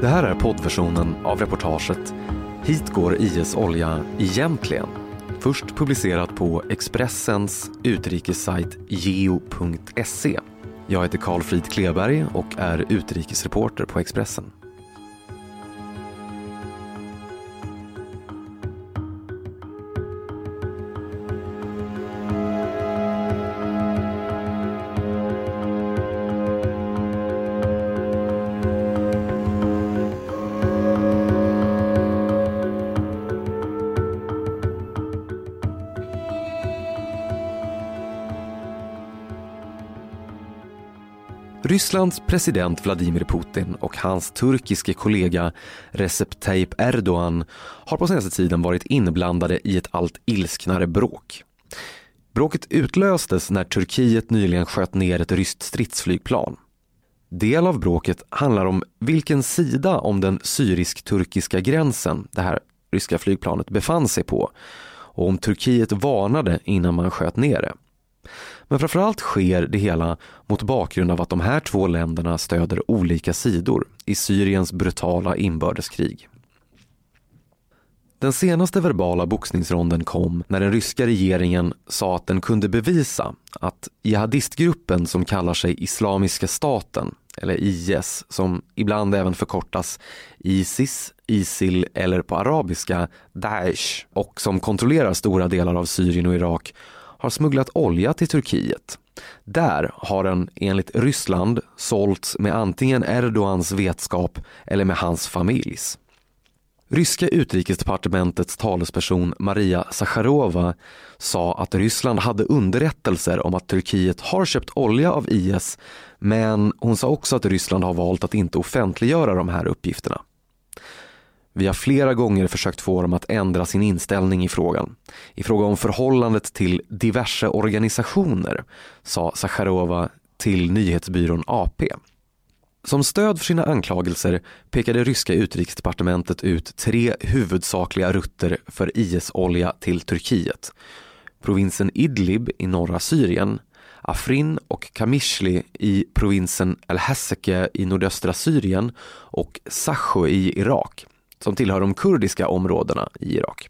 Det här är poddversionen av reportaget Hit går IS olja egentligen. Först publicerat på Expressens utrikessajt geo.se. Jag heter Karl Frid Kleberg och är utrikesreporter på Expressen. Rysslands president Vladimir Putin och hans turkiske kollega Recep Tayyip Erdogan har på senaste tiden varit inblandade i ett allt ilsknare bråk. Bråket utlöstes när Turkiet nyligen sköt ner ett ryskt stridsflygplan. Del av bråket handlar om vilken sida om den syrisk-turkiska gränsen det här ryska flygplanet befann sig på och om Turkiet varnade innan man sköt ner det. Men framförallt sker det hela mot bakgrund av att de här två länderna stöder olika sidor i Syriens brutala inbördeskrig. Den senaste verbala boxningsronden kom när den ryska regeringen sa att den kunde bevisa att jihadistgruppen som kallar sig Islamiska staten, eller IS, som ibland även förkortas Isis, Isil eller på arabiska Daesh och som kontrollerar stora delar av Syrien och Irak har smugglat olja till Turkiet. Där har den enligt Ryssland sålts med antingen Erdogans vetskap eller med hans familjs. Ryska utrikesdepartementets talesperson Maria Sacharova sa att Ryssland hade underrättelser om att Turkiet har köpt olja av IS men hon sa också att Ryssland har valt att inte offentliggöra de här uppgifterna. Vi har flera gånger försökt få dem att ändra sin inställning i frågan. I fråga om förhållandet till diverse organisationer, sa Sacharova till nyhetsbyrån AP. Som stöd för sina anklagelser pekade ryska utrikesdepartementet ut tre huvudsakliga rutter för IS-olja till Turkiet. Provinsen Idlib i norra Syrien, Afrin och Kamishli i provinsen El-Hesseke i nordöstra Syrien och Sacho i Irak som tillhör de kurdiska områdena i Irak.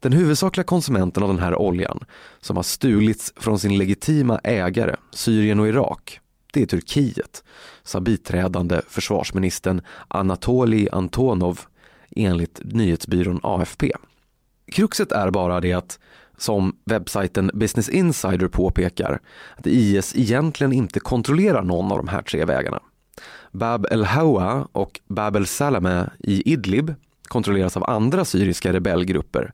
Den huvudsakliga konsumenten av den här oljan, som har stulits från sin legitima ägare, Syrien och Irak, det är Turkiet, sa biträdande försvarsministern Anatoli Antonov enligt nyhetsbyrån AFP. Kruxet är bara det att, som webbsajten Business Insider påpekar, att IS egentligen inte kontrollerar någon av de här tre vägarna. Bab el-Hawa och Bab el-Salameh i Idlib kontrolleras av andra syriska rebellgrupper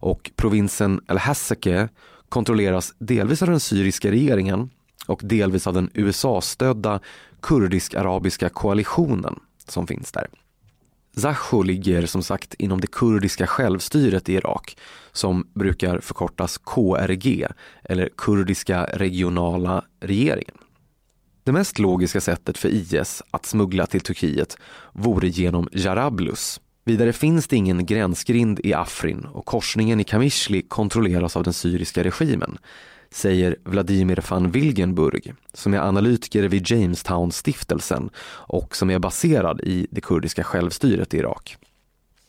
och provinsen el-Hassake kontrolleras delvis av den syriska regeringen och delvis av den USA-stödda kurdisk-arabiska koalitionen som finns där. Zacho ligger som sagt inom det kurdiska självstyret i Irak som brukar förkortas KRG eller kurdiska regionala regeringen. Det mest logiska sättet för IS att smuggla till Turkiet vore genom Jarablus. Vidare finns det ingen gränsgrind i Afrin och korsningen i Kamishli kontrolleras av den syriska regimen, säger Vladimir van Wilgenburg som är analytiker vid Jamestown-stiftelsen och som är baserad i det kurdiska självstyret i Irak.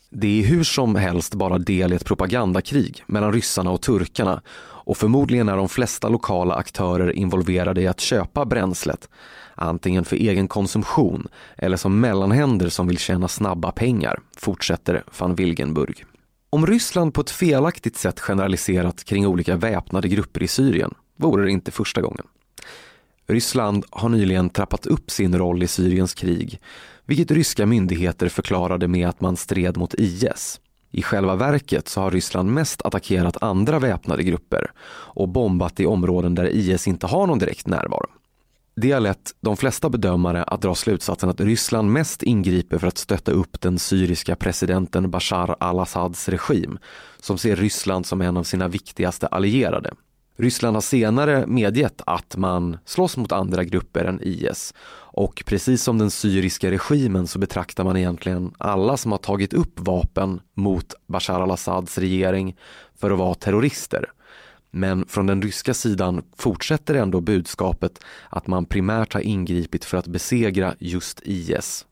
Det är hur som helst bara del i ett propagandakrig mellan ryssarna och turkarna och förmodligen är de flesta lokala aktörer involverade i att köpa bränslet, antingen för egen konsumtion eller som mellanhänder som vill tjäna snabba pengar, fortsätter van Wilgenburg. Om Ryssland på ett felaktigt sätt generaliserat kring olika väpnade grupper i Syrien vore det inte första gången. Ryssland har nyligen trappat upp sin roll i Syriens krig, vilket ryska myndigheter förklarade med att man stred mot IS. I själva verket så har Ryssland mest attackerat andra väpnade grupper och bombat i områden där IS inte har någon direkt närvaro. Det har lett de flesta bedömare att dra slutsatsen att Ryssland mest ingriper för att stötta upp den syriska presidenten Bashar al-Assads regim som ser Ryssland som en av sina viktigaste allierade. Ryssland har senare medgett att man slåss mot andra grupper än IS och precis som den syriska regimen så betraktar man egentligen alla som har tagit upp vapen mot Bashar al-Assads regering för att vara terrorister. Men från den ryska sidan fortsätter ändå budskapet att man primärt har ingripit för att besegra just IS.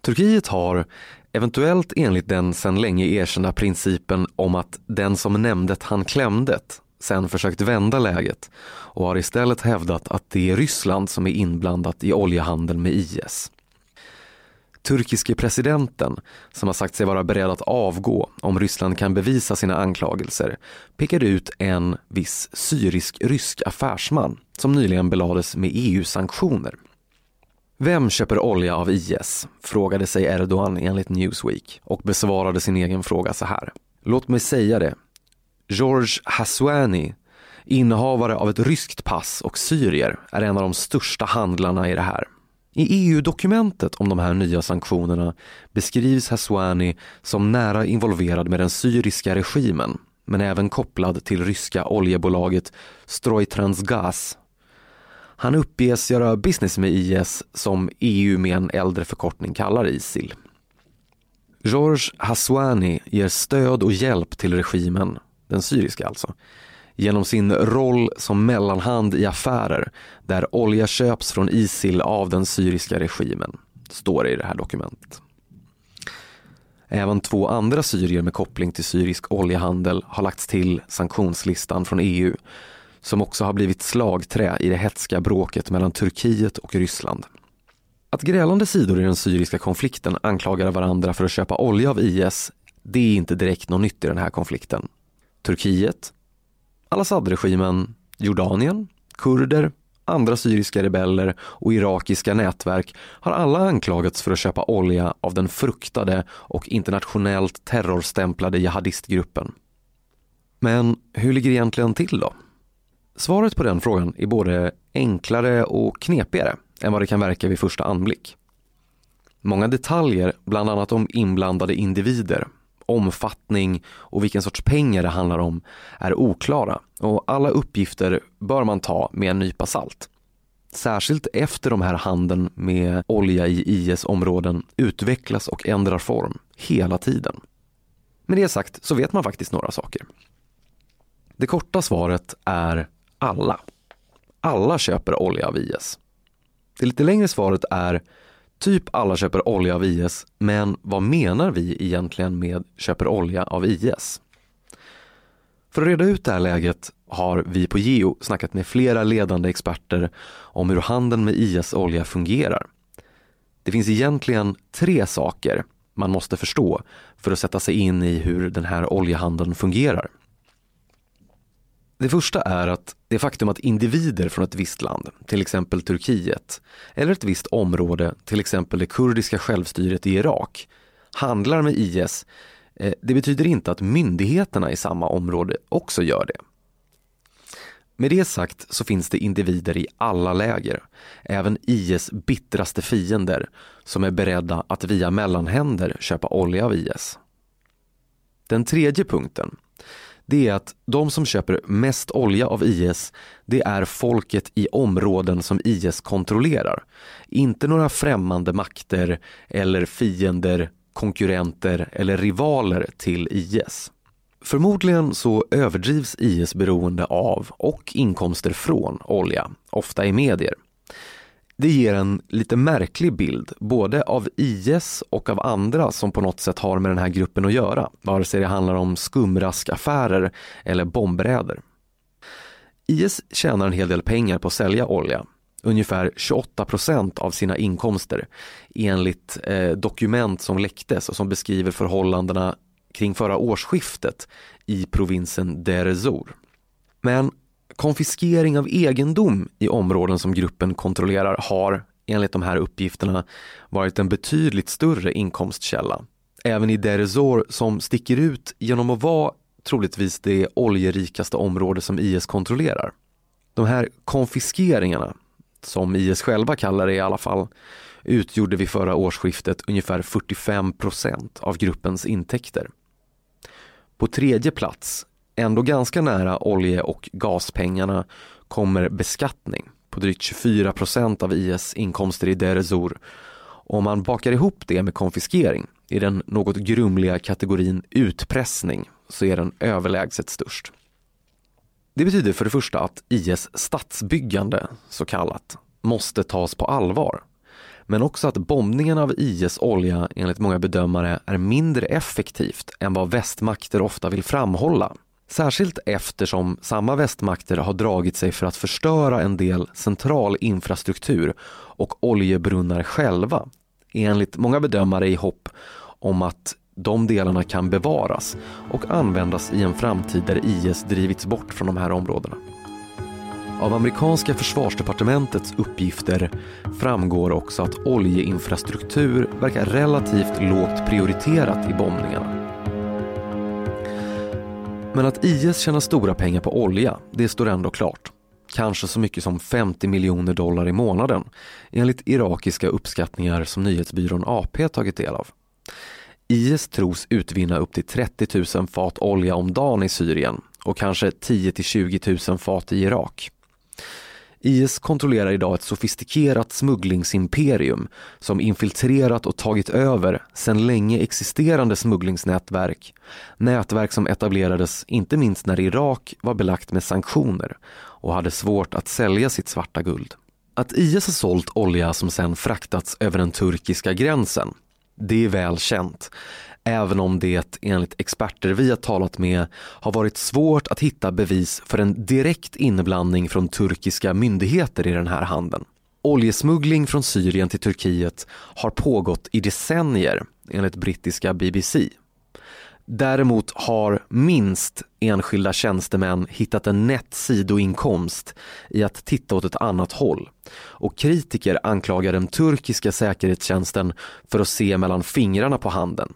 Turkiet har, eventuellt enligt den sedan länge erkända principen om att den som nämndet han klämdet, sen försökt vända läget och har istället hävdat att det är Ryssland som är inblandat i oljehandeln med IS. Turkiske presidenten, som har sagt sig vara beredd att avgå om Ryssland kan bevisa sina anklagelser, pekade ut en viss syrisk-rysk affärsman som nyligen belades med EU-sanktioner. Vem köper olja av IS? frågade sig Erdogan enligt Newsweek och besvarade sin egen fråga så här. Låt mig säga det. George Haswani, innehavare av ett ryskt pass och syrier, är en av de största handlarna i det här. I EU-dokumentet om de här nya sanktionerna beskrivs Haswani som nära involverad med den syriska regimen men även kopplad till ryska oljebolaget Strojtransgas. Han uppges göra business med IS som EU med en äldre förkortning kallar ISIL. George Haswani ger stöd och hjälp till regimen, den syriska alltså, genom sin roll som mellanhand i affärer där olja köps från Isil av den syriska regimen, står det i det här dokumentet. Även två andra syrier med koppling till syrisk oljehandel har lagts till sanktionslistan från EU som också har blivit slagträ i det hetska bråket mellan Turkiet och Ryssland. Att grälande sidor i den syriska konflikten anklagar varandra för att köpa olja av IS, det är inte direkt något nytt i den här konflikten. Turkiet, al-Assad-regimen, Jordanien, kurder, andra syriska rebeller och irakiska nätverk har alla anklagats för att köpa olja av den fruktade och internationellt terrorstämplade jihadistgruppen. Men hur ligger det egentligen till då? Svaret på den frågan är både enklare och knepigare än vad det kan verka vid första anblick. Många detaljer, bland annat om inblandade individer, omfattning och vilken sorts pengar det handlar om är oklara och alla uppgifter bör man ta med en nypa salt. Särskilt efter de här handeln med olja i IS områden utvecklas och ändrar form hela tiden. Med det sagt så vet man faktiskt några saker. Det korta svaret är alla. Alla köper olja av IS. Det lite längre svaret är Typ alla köper olja av IS, men vad menar vi egentligen med köper olja av IS? För att reda ut det här läget har vi på Geo snackat med flera ledande experter om hur handeln med IS olja fungerar. Det finns egentligen tre saker man måste förstå för att sätta sig in i hur den här oljehandeln fungerar. Det första är att det faktum att individer från ett visst land, till exempel Turkiet, eller ett visst område, till exempel det kurdiska självstyret i Irak, handlar med IS, eh, det betyder inte att myndigheterna i samma område också gör det. Med det sagt så finns det individer i alla läger, även IS bittraste fiender, som är beredda att via mellanhänder köpa olja av IS. Den tredje punkten det är att de som köper mest olja av IS, det är folket i områden som IS kontrollerar. Inte några främmande makter eller fiender, konkurrenter eller rivaler till IS. Förmodligen så överdrivs IS beroende av och inkomster från olja, ofta i medier. Det ger en lite märklig bild, både av IS och av andra som på något sätt har med den här gruppen att göra, vare sig det handlar om skumraskaffärer eller bombräder. IS tjänar en hel del pengar på att sälja olja, ungefär 28 procent av sina inkomster enligt eh, dokument som läcktes och som beskriver förhållandena kring förra årsskiftet i provinsen Deir Men Konfiskering av egendom i områden som gruppen kontrollerar har, enligt de här uppgifterna, varit en betydligt större inkomstkälla. Även i Deresor som sticker ut genom att vara troligtvis det oljerikaste område som IS kontrollerar. De här konfiskeringarna, som IS själva kallar det i alla fall, utgjorde vid förra årsskiftet ungefär 45 procent av gruppens intäkter. På tredje plats, ändå ganska nära olje och gaspengarna, kommer beskattning på drygt 24 procent av IS inkomster i Deresur. Om man bakar ihop det med konfiskering i den något grumliga kategorin utpressning så är den överlägset störst. Det betyder för det första att IS statsbyggande, så kallat, måste tas på allvar. Men också att bombningen av IS olja enligt många bedömare är mindre effektivt än vad västmakter ofta vill framhålla. Särskilt eftersom samma västmakter har dragit sig för att förstöra en del central infrastruktur och oljebrunnar själva. Enligt många bedömare i hopp om att de delarna kan bevaras och användas i en framtid där IS drivits bort från de här områdena. Av amerikanska försvarsdepartementets uppgifter framgår också att oljeinfrastruktur verkar relativt lågt prioriterat i bombningarna. Men att IS tjänar stora pengar på olja, det står ändå klart. Kanske så mycket som 50 miljoner dollar i månaden enligt irakiska uppskattningar som nyhetsbyrån AP tagit del av. IS tros utvinna upp till 30 000 fat olja om dagen i Syrien och kanske 10 till 20 000 fat i Irak. IS kontrollerar idag ett sofistikerat smugglingsimperium som infiltrerat och tagit över sedan länge existerande smugglingsnätverk. Nätverk som etablerades inte minst när Irak var belagt med sanktioner och hade svårt att sälja sitt svarta guld. Att IS har sålt olja som sedan fraktats över den turkiska gränsen det är väl känt. Även om det enligt experter vi har talat med har varit svårt att hitta bevis för en direkt inblandning från turkiska myndigheter i den här handeln. Oljesmuggling från Syrien till Turkiet har pågått i decennier enligt brittiska BBC. Däremot har minst enskilda tjänstemän hittat en nätt sidoinkomst i att titta åt ett annat håll. Och kritiker anklagar den turkiska säkerhetstjänsten för att se mellan fingrarna på handeln.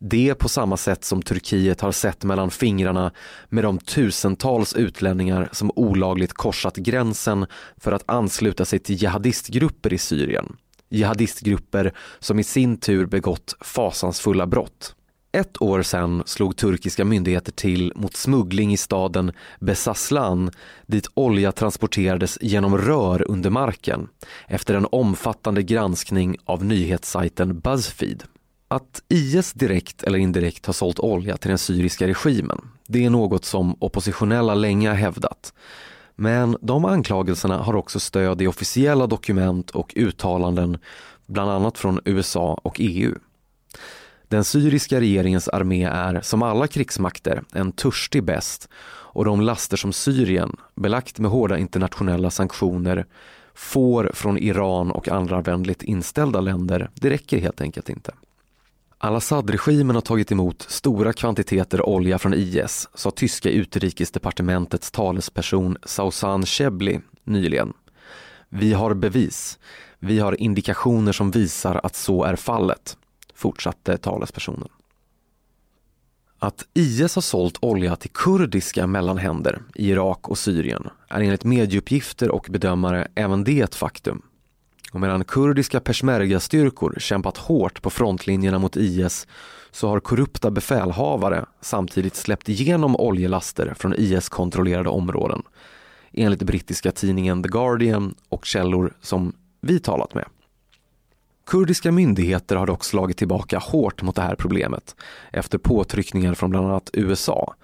Det på samma sätt som Turkiet har sett mellan fingrarna med de tusentals utlänningar som olagligt korsat gränsen för att ansluta sig till jihadistgrupper i Syrien. Jihadistgrupper som i sin tur begått fasansfulla brott. Ett år sedan slog turkiska myndigheter till mot smuggling i staden Besaslan dit olja transporterades genom rör under marken efter en omfattande granskning av nyhetssajten Buzzfeed. Att IS direkt eller indirekt har sålt olja till den syriska regimen, det är något som oppositionella länge har hävdat. Men de anklagelserna har också stöd i officiella dokument och uttalanden, bland annat från USA och EU. Den syriska regeringens armé är, som alla krigsmakter, en törstig bäst och de laster som Syrien, belagt med hårda internationella sanktioner, får från Iran och andra vänligt inställda länder, det räcker helt enkelt inte. Al-Assad-regimen har tagit emot stora kvantiteter olja från IS, sa tyska utrikesdepartementets talesperson Sausan Shebli nyligen. Vi har bevis. Vi har indikationer som visar att så är fallet fortsatte talespersonen. Att IS har sålt olja till kurdiska mellanhänder i Irak och Syrien är enligt medieuppgifter och bedömare även det ett faktum. Och medan kurdiska peshmerga-styrkor kämpat hårt på frontlinjerna mot IS så har korrupta befälhavare samtidigt släppt igenom oljelaster från IS-kontrollerade områden enligt brittiska tidningen The Guardian och källor som vi talat med. Kurdiska myndigheter har dock slagit tillbaka hårt mot det här problemet efter påtryckningar från bland annat USA.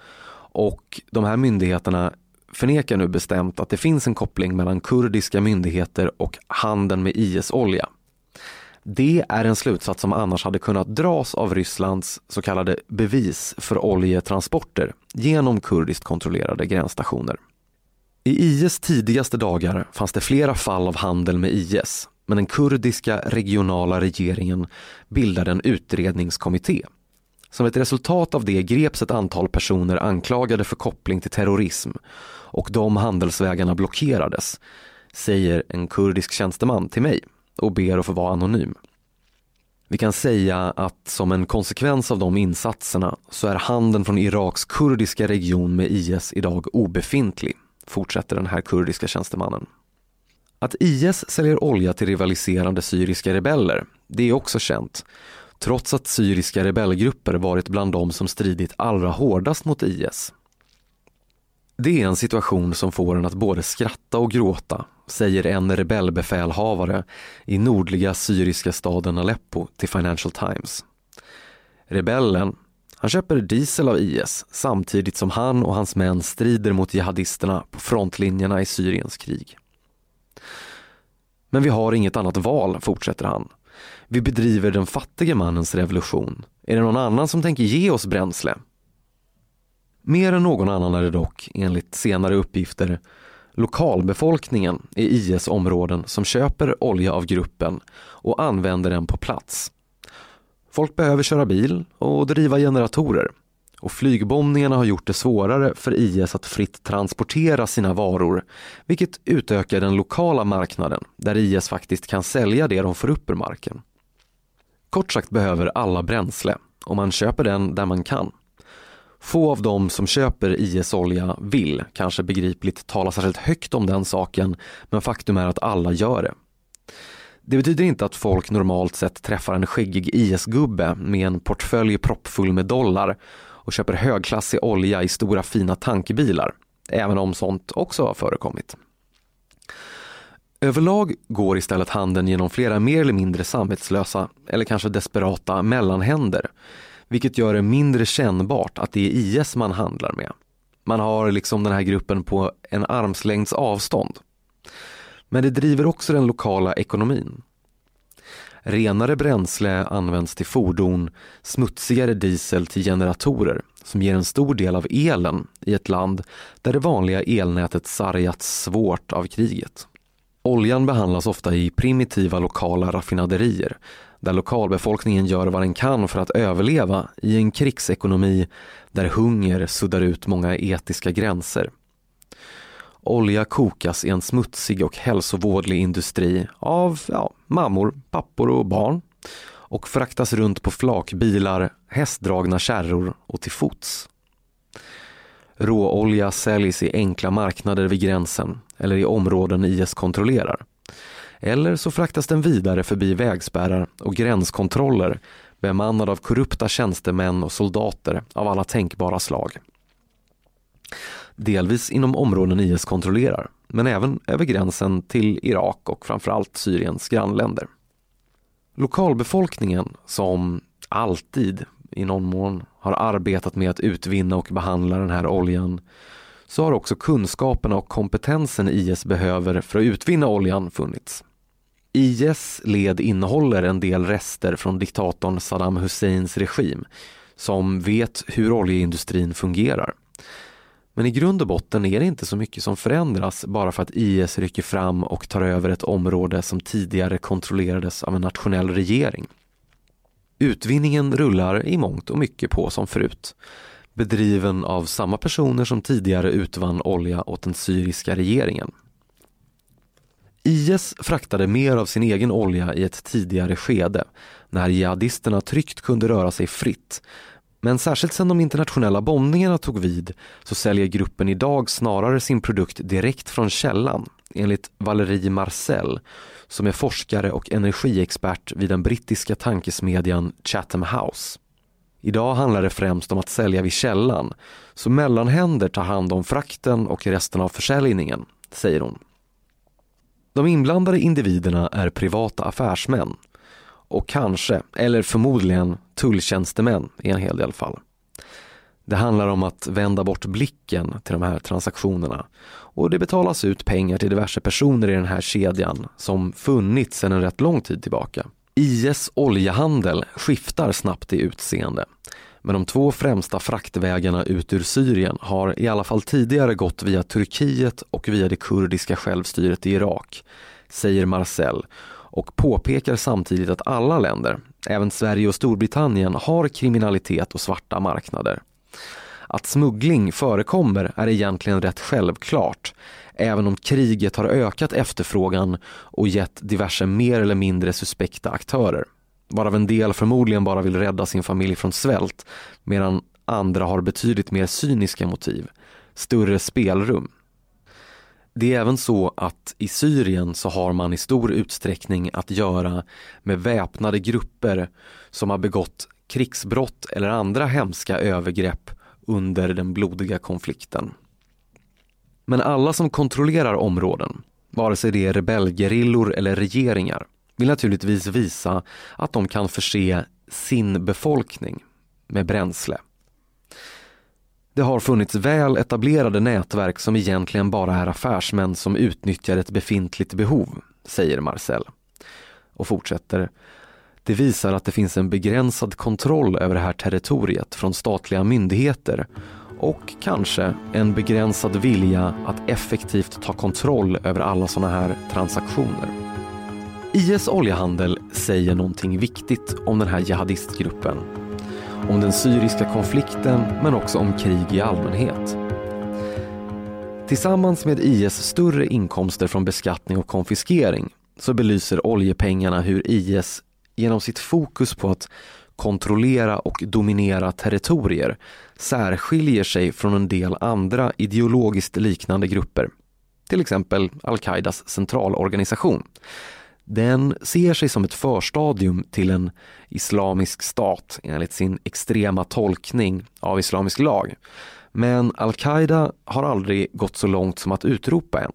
Och de här myndigheterna förnekar nu bestämt att det finns en koppling mellan kurdiska myndigheter och handeln med IS-olja. Det är en slutsats som annars hade kunnat dras av Rysslands så kallade bevis för oljetransporter genom kurdiskt kontrollerade gränsstationer. I IS tidigaste dagar fanns det flera fall av handel med IS men den kurdiska regionala regeringen bildade en utredningskommitté. Som ett resultat av det greps ett antal personer anklagade för koppling till terrorism och de handelsvägarna blockerades, säger en kurdisk tjänsteman till mig och ber att få vara anonym. Vi kan säga att som en konsekvens av de insatserna så är handeln från Iraks kurdiska region med IS idag obefintlig, fortsätter den här kurdiska tjänstemannen. Att IS säljer olja till rivaliserande syriska rebeller, det är också känt. Trots att syriska rebellgrupper varit bland de som stridit allra hårdast mot IS. Det är en situation som får en att både skratta och gråta, säger en rebellbefälhavare i nordliga syriska staden Aleppo till Financial Times. Rebellen, han köper diesel av IS samtidigt som han och hans män strider mot jihadisterna på frontlinjerna i Syriens krig. Men vi har inget annat val, fortsätter han. Vi bedriver den fattige mannens revolution. Är det någon annan som tänker ge oss bränsle? Mer än någon annan är det dock, enligt senare uppgifter, lokalbefolkningen i IS områden som köper olja av gruppen och använder den på plats. Folk behöver köra bil och driva generatorer och flygbombningarna har gjort det svårare för IS att fritt transportera sina varor, vilket utökar den lokala marknaden där IS faktiskt kan sälja det de får upp ur marken. Kort sagt behöver alla bränsle och man köper den där man kan. Få av dem som köper IS-olja vill, kanske begripligt, tala särskilt högt om den saken, men faktum är att alla gör det. Det betyder inte att folk normalt sett träffar en skäggig IS-gubbe med en portfölj proppfull med dollar och köper högklassig olja i stora fina tankbilar, även om sånt också har förekommit. Överlag går istället handeln genom flera mer eller mindre samvetslösa eller kanske desperata mellanhänder, vilket gör det mindre kännbart att det är IS man handlar med. Man har liksom den här gruppen på en armslängds avstånd. Men det driver också den lokala ekonomin. Renare bränsle används till fordon, smutsigare diesel till generatorer som ger en stor del av elen i ett land där det vanliga elnätet sargats svårt av kriget. Oljan behandlas ofta i primitiva lokala raffinaderier där lokalbefolkningen gör vad den kan för att överleva i en krigsekonomi där hunger suddar ut många etiska gränser. Olja kokas i en smutsig och hälsovådlig industri av ja, mammor, pappor och barn och fraktas runt på flakbilar, hästdragna kärror och till fots. Råolja säljs i enkla marknader vid gränsen eller i områden IS kontrollerar. Eller så fraktas den vidare förbi vägspärrar och gränskontroller bemannad av korrupta tjänstemän och soldater av alla tänkbara slag. Delvis inom områden IS kontrollerar, men även över gränsen till Irak och framförallt Syriens grannländer. Lokalbefolkningen, som alltid i någon mån har arbetat med att utvinna och behandla den här oljan, så har också kunskaperna och kompetensen IS behöver för att utvinna oljan funnits. IS led innehåller en del rester från diktatorn Saddam Husseins regim som vet hur oljeindustrin fungerar. Men i grund och botten är det inte så mycket som förändras bara för att IS rycker fram och tar över ett område som tidigare kontrollerades av en nationell regering. Utvinningen rullar i mångt och mycket på som förut, bedriven av samma personer som tidigare utvann olja åt den syriska regeringen. IS fraktade mer av sin egen olja i ett tidigare skede när jihadisterna tryggt kunde röra sig fritt. Men särskilt sedan de internationella bombningarna tog vid så säljer gruppen idag snarare sin produkt direkt från källan enligt Valerie Marcel som är forskare och energiexpert vid den brittiska tankesmedjan Chatham House. Idag handlar det främst om att sälja vid källan så mellanhänder tar hand om frakten och resten av försäljningen, säger hon. De inblandade individerna är privata affärsmän och kanske, eller förmodligen, tulltjänstemän i en hel del fall. Det handlar om att vända bort blicken till de här transaktionerna och det betalas ut pengar till diverse personer i den här kedjan som funnits sedan en rätt lång tid tillbaka. IS oljehandel skiftar snabbt i utseende men de två främsta fraktvägarna ut ur Syrien har i alla fall tidigare gått via Turkiet och via det kurdiska självstyret i Irak, säger Marcel och påpekar samtidigt att alla länder, även Sverige och Storbritannien, har kriminalitet och svarta marknader. Att smuggling förekommer är egentligen rätt självklart, även om kriget har ökat efterfrågan och gett diverse mer eller mindre suspekta aktörer varav en del förmodligen bara vill rädda sin familj från svält medan andra har betydligt mer cyniska motiv, större spelrum. Det är även så att i Syrien så har man i stor utsträckning att göra med väpnade grupper som har begått krigsbrott eller andra hemska övergrepp under den blodiga konflikten. Men alla som kontrollerar områden, vare sig det är rebellgerillor eller regeringar, vill naturligtvis visa att de kan förse sin befolkning med bränsle. Det har funnits väl etablerade nätverk som egentligen bara är affärsmän som utnyttjar ett befintligt behov, säger Marcel. Och fortsätter. Det visar att det finns en begränsad kontroll över det här territoriet från statliga myndigheter och kanske en begränsad vilja att effektivt ta kontroll över alla sådana här transaktioner. IS oljehandel säger någonting viktigt om den här jihadistgruppen. Om den syriska konflikten men också om krig i allmänhet. Tillsammans med IS större inkomster från beskattning och konfiskering så belyser oljepengarna hur IS genom sitt fokus på att kontrollera och dominera territorier särskiljer sig från en del andra ideologiskt liknande grupper. Till exempel al-Qaidas centralorganisation. Den ser sig som ett förstadium till en islamisk stat enligt sin extrema tolkning av islamisk lag. Men al-Qaida har aldrig gått så långt som att utropa en.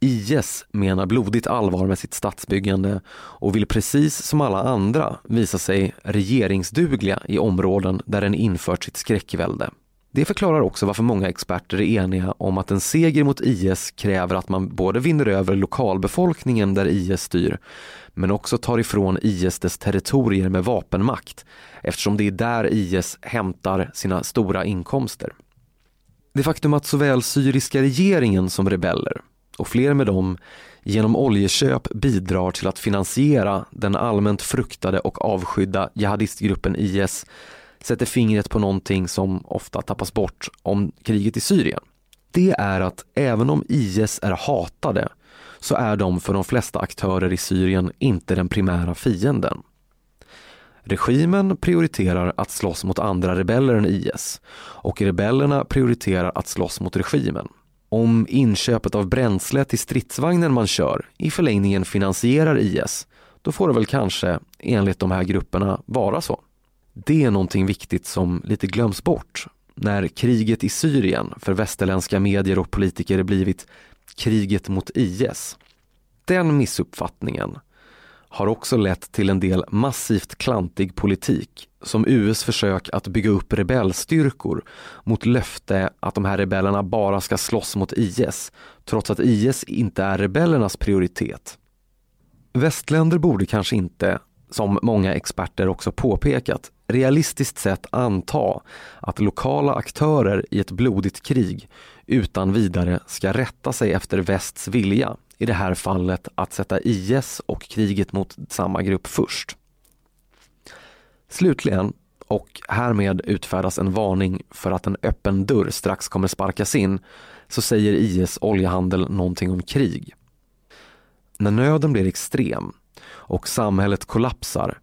IS menar blodigt allvar med sitt statsbyggande och vill precis som alla andra visa sig regeringsdugliga i områden där den infört sitt skräckvälde. Det förklarar också varför många experter är eniga om att en seger mot IS kräver att man både vinner över lokalbefolkningen där IS styr, men också tar ifrån IS dess territorier med vapenmakt, eftersom det är där IS hämtar sina stora inkomster. Det faktum att såväl syriska regeringen som rebeller och fler med dem genom oljeköp bidrar till att finansiera den allmänt fruktade och avskydda jihadistgruppen IS sätter fingret på någonting som ofta tappas bort om kriget i Syrien. Det är att även om IS är hatade så är de för de flesta aktörer i Syrien inte den primära fienden. Regimen prioriterar att slåss mot andra rebeller än IS och rebellerna prioriterar att slåss mot regimen om inköpet av bränsle till stridsvagnen man kör i förlängningen finansierar IS, då får det väl kanske, enligt de här grupperna, vara så. Det är någonting viktigt som lite glöms bort när kriget i Syrien för västerländska medier och politiker blivit kriget mot IS. Den missuppfattningen har också lett till en del massivt klantig politik som US försök att bygga upp rebellstyrkor mot löfte att de här rebellerna bara ska slåss mot IS trots att IS inte är rebellernas prioritet. Västländer borde kanske inte, som många experter också påpekat, realistiskt sett anta att lokala aktörer i ett blodigt krig utan vidare ska rätta sig efter västs vilja i det här fallet att sätta IS och kriget mot samma grupp först. Slutligen, och härmed utfärdas en varning för att en öppen dörr strax kommer sparkas in, så säger IS oljehandel någonting om krig. När nöden blir extrem och samhället kollapsar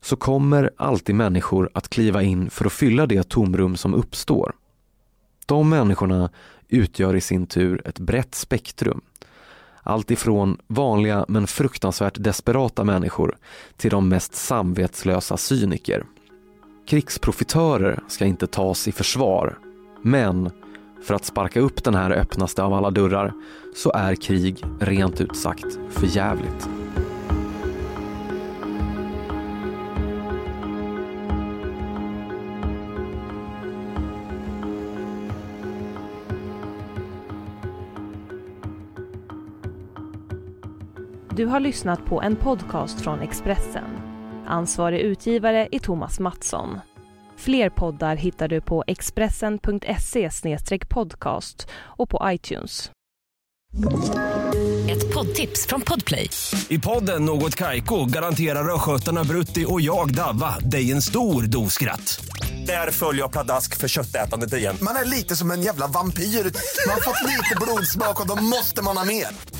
så kommer alltid människor att kliva in för att fylla det tomrum som uppstår. De människorna utgör i sin tur ett brett spektrum allt ifrån vanliga men fruktansvärt desperata människor till de mest samvetslösa cyniker. Krigsprofitörer ska inte tas i försvar, men för att sparka upp den här öppnaste av alla dörrar så är krig rent ut sagt förjävligt. Du har lyssnat på en podcast från Expressen. Ansvarig utgivare är Thomas Mattsson. Fler poddar hittar du på expressen.se podcast och på iTunes. Ett poddtips från Podplay. I podden Något Kaiko garanterar östgötarna Brutti och jag, Davva, dig en stor dos skratt. Där följer jag pladask för köttätandet igen. Man är lite som en jävla vampyr. Man har fått lite blodsmak och då måste man ha mer.